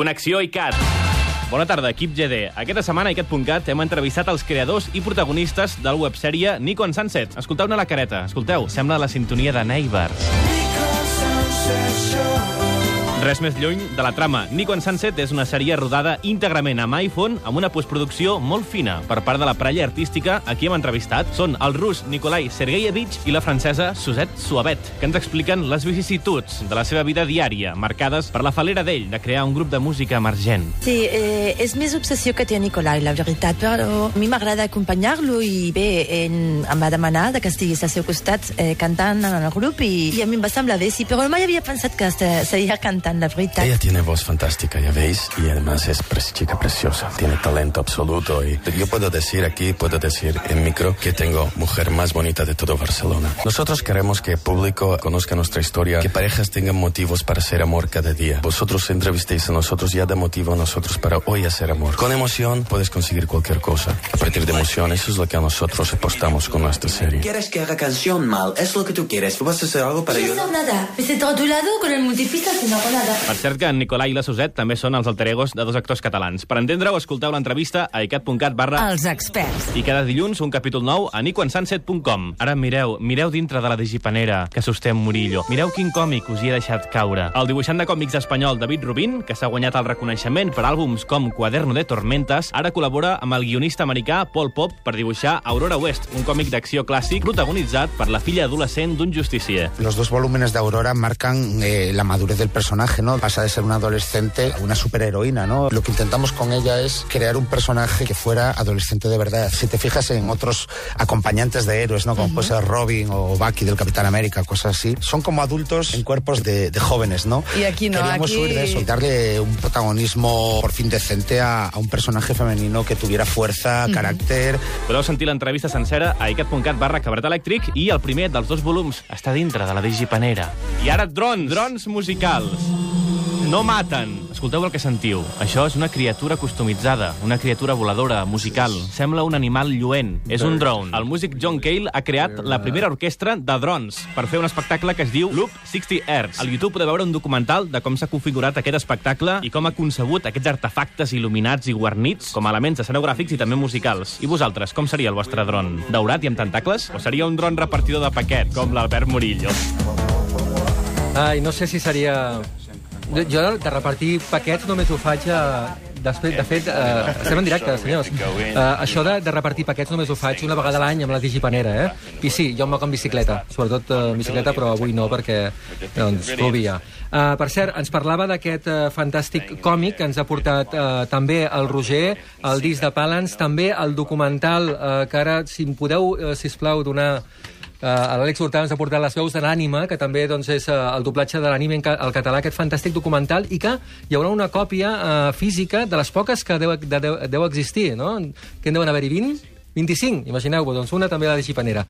Connexió ICAT. Bona tarda, equip GD. Aquesta setmana a iCat.cat hem entrevistat els creadors i protagonistes del websèrie Nico en Sunset. Escolteu-ne la careta. Escolteu, sembla la sintonia de Neighbors. Res més lluny de la trama. Nico en Sunset és una sèrie rodada íntegrament amb iPhone amb una postproducció molt fina per part de la parella artística a qui hem entrevistat. Són el rus Nikolai Sergeyevich i la francesa Suzette Suavet, que ens expliquen les vicissituds de la seva vida diària, marcades per la falera d'ell de crear un grup de música emergent. Sí, eh, és més obsessió que té Nicolai, la veritat, però a mi m'agrada acompanyar-lo i bé, en, em va demanar de que estigués al seu costat eh, cantant en el grup i, i a mi em va semblar bé, sí, però mai havia pensat que se- seria cantant, Ella tiene voz fantástica, ya veis, y además es pre- chica preciosa, tiene talento absoluto. Y yo puedo decir aquí, puedo decir en micro, que tengo mujer más bonita de todo Barcelona. Nosotros queremos que el público conozca nuestra historia, que parejas tengan motivos para hacer amor cada día. Vosotros entrevistéis a nosotros, ya da motivo a nosotros para hoy hacer amor. Con emoción puedes conseguir cualquier cosa. A partir de emoción, eso es lo que a nosotros apostamos con nuestra serie. ¿Quieres que haga canción mal? Es lo que tú quieres. ¿Tú vas a hacer algo para No ayudar? hacer nada, me siento a tu lado con el multipista que no hago nada. Per cert que en Nicolai i la Suzette també són els alter egos de dos actors catalans. Per entendre-ho, escolteu l'entrevista a icat.cat barra Els experts. i cada dilluns un capítol nou a nicoensunset.com. Ara mireu, mireu dintre de la digipanera que sosté Murillo. Mireu quin còmic us hi he deixat caure. El dibuixant de còmics espanyol David Rubin, que s'ha guanyat el reconeixement per àlbums com Cuaderno de Tormentas, ara col·labora amb el guionista americà Paul Pop per dibuixar Aurora West, un còmic d'acció clàssic protagonitzat per la filla adolescent d'un justicier. Los dos volúmenes de Aurora marcan eh, la madurez del personaje, ¿no? Pasa de ser una adolescente a una superheroína, ¿no? Lo que intentamos con ella es crear un personaje que fuera adolescente de verdad. Si te fijas en otros acompañantes de héroes, ¿no? Como puede ser Robin o Bucky del Capitán América, cosas así, son como adultos en cuerpos de, de jóvenes, ¿no? Y aquí no, Queríamos aquí- huir de eso y darle un protagonismo por fin decente a, a un personaje femenino que tuviera fuerza, carácter, Podeu sentir l'entrevista sencera a icat.cat barra cabret elèctric i el primer dels dos volums està dintre de la digipanera. I ara drons, drons musicals. No maten. Escolteu el que sentiu. Això és una criatura customitzada, una criatura voladora, musical. Sembla un animal lluent. És un drone. El músic John Cale ha creat la primera orquestra de drons per fer un espectacle que es diu Loop 60 Hertz. Al YouTube podeu veure un documental de com s'ha configurat aquest espectacle i com ha concebut aquests artefactes il·luminats i guarnits com a elements escenogràfics i també musicals. I vosaltres, com seria el vostre dron? Daurat i amb tentacles? O seria un dron repartidor de paquet, com l'Albert Murillo? Ai, no sé si seria... Jo, jo de repartir paquets només ho faig a... Després, de fet, eh, estem en directe, senyors. Eh, això de, de repartir paquets només ho faig una vegada a l'any amb la digipanera, eh? I sí, jo em moc amb bicicleta, sobretot eh, bicicleta, però avui no, perquè doncs, plovia. Uh, per cert, ens parlava d'aquest uh, fantàstic còmic que ens ha portat uh, també el Roger, el disc de Palans, també el documental, uh, que ara, si em podeu, uh, sisplau, donar Uh, L'Àlex Hurtado ens ha portat les veus de l'ànima, que també doncs, és uh, el doblatge de l'ànima al català, aquest fantàstic documental, i que hi haurà una còpia uh, física de les poques que deu, de, deu, deu existir, no? Que en deuen haver-hi 20? 25, imagineu-vos, doncs una també la de Xipanera.